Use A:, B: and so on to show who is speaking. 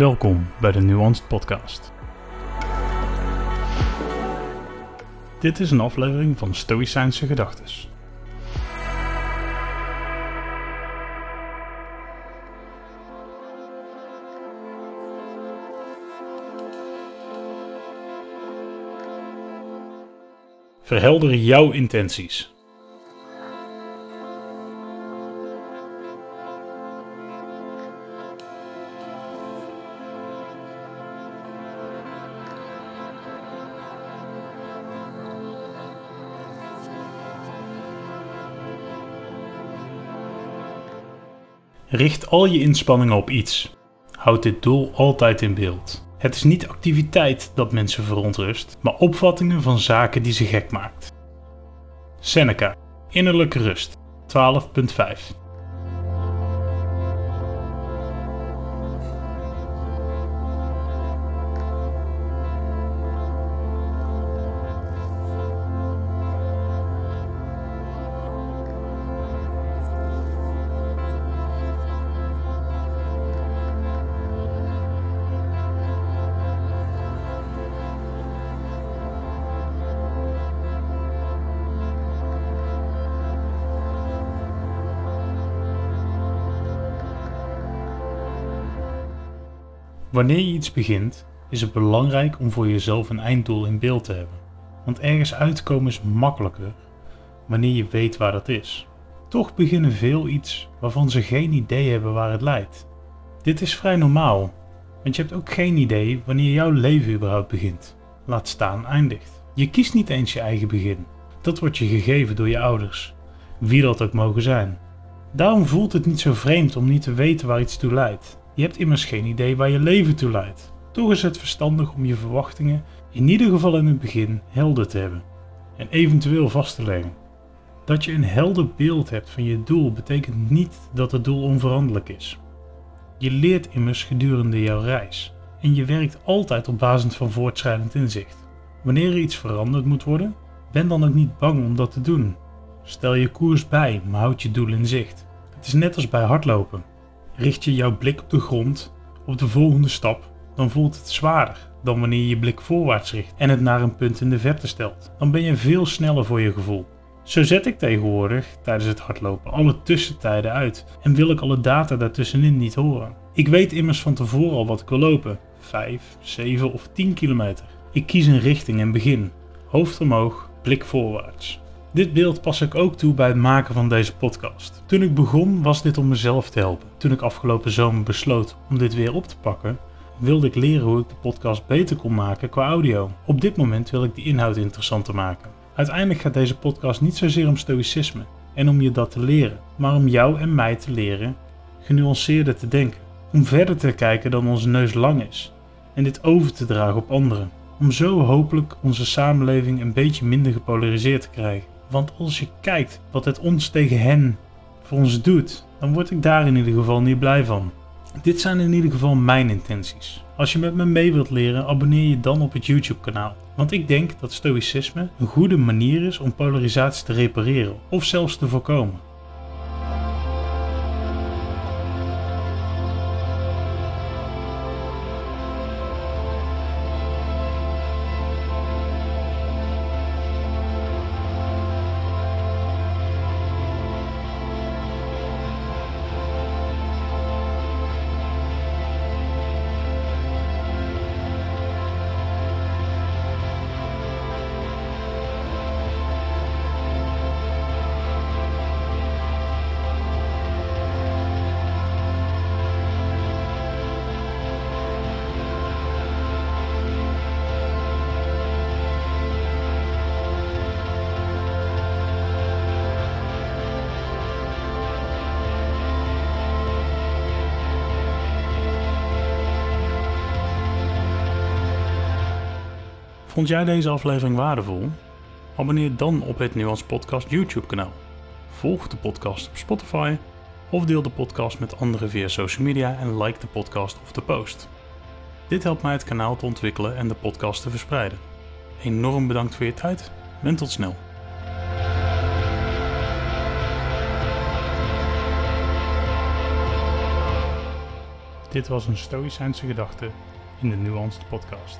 A: Welkom bij de Nuanced Podcast. Dit is een aflevering van Stoïcijnse Gedachtes. Verhelder jouw intenties. Richt al je inspanningen op iets. Houd dit doel altijd in beeld. Het is niet activiteit dat mensen verontrust, maar opvattingen van zaken die ze gek maakt. Seneca, innerlijke rust, 12.5 Wanneer je iets begint, is het belangrijk om voor jezelf een einddoel in beeld te hebben. Want ergens uitkomen is makkelijker wanneer je weet waar dat is. Toch beginnen veel iets waarvan ze geen idee hebben waar het leidt. Dit is vrij normaal, want je hebt ook geen idee wanneer jouw leven überhaupt begint, laat staan eindigt. Je kiest niet eens je eigen begin. Dat wordt je gegeven door je ouders, wie dat ook mogen zijn. Daarom voelt het niet zo vreemd om niet te weten waar iets toe leidt. Je hebt immers geen idee waar je leven toe leidt. Toch is het verstandig om je verwachtingen in ieder geval in het begin helder te hebben en eventueel vast te leggen. Dat je een helder beeld hebt van je doel betekent niet dat het doel onveranderlijk is. Je leert immers gedurende jouw reis en je werkt altijd op basis van voortschrijdend inzicht. Wanneer er iets veranderd moet worden, ben dan ook niet bang om dat te doen. Stel je koers bij, maar houd je doel in zicht. Het is net als bij hardlopen. Richt je jouw blik op de grond, op de volgende stap, dan voelt het zwaarder dan wanneer je je blik voorwaarts richt en het naar een punt in de verte stelt. Dan ben je veel sneller voor je gevoel. Zo zet ik tegenwoordig tijdens het hardlopen alle tussentijden uit en wil ik alle data daartussenin niet horen. Ik weet immers van tevoren al wat ik wil lopen: 5, 7 of 10 kilometer. Ik kies een richting en begin. Hoofd omhoog, blik voorwaarts. Dit beeld pas ik ook toe bij het maken van deze podcast. Toen ik begon was dit om mezelf te helpen. Toen ik afgelopen zomer besloot om dit weer op te pakken, wilde ik leren hoe ik de podcast beter kon maken qua audio. Op dit moment wil ik de inhoud interessanter maken. Uiteindelijk gaat deze podcast niet zozeer om stoïcisme en om je dat te leren, maar om jou en mij te leren genuanceerder te denken. Om verder te kijken dan onze neus lang is en dit over te dragen op anderen. Om zo hopelijk onze samenleving een beetje minder gepolariseerd te krijgen. Want als je kijkt wat het ons tegen hen voor ons doet, dan word ik daar in ieder geval niet blij van. Dit zijn in ieder geval mijn intenties. Als je met me mee wilt leren, abonneer je dan op het YouTube kanaal. Want ik denk dat stoïcisme een goede manier is om polarisatie te repareren of zelfs te voorkomen. Vond jij deze aflevering waardevol? Abonneer dan op het Nuance Podcast YouTube kanaal. Volg de podcast op Spotify of deel de podcast met anderen via social media en like de podcast of de post. Dit helpt mij het kanaal te ontwikkelen en de podcast te verspreiden. Enorm bedankt voor je tijd en tot snel. Dit was een Stoïcijnse gedachte in de Nuanced Podcast.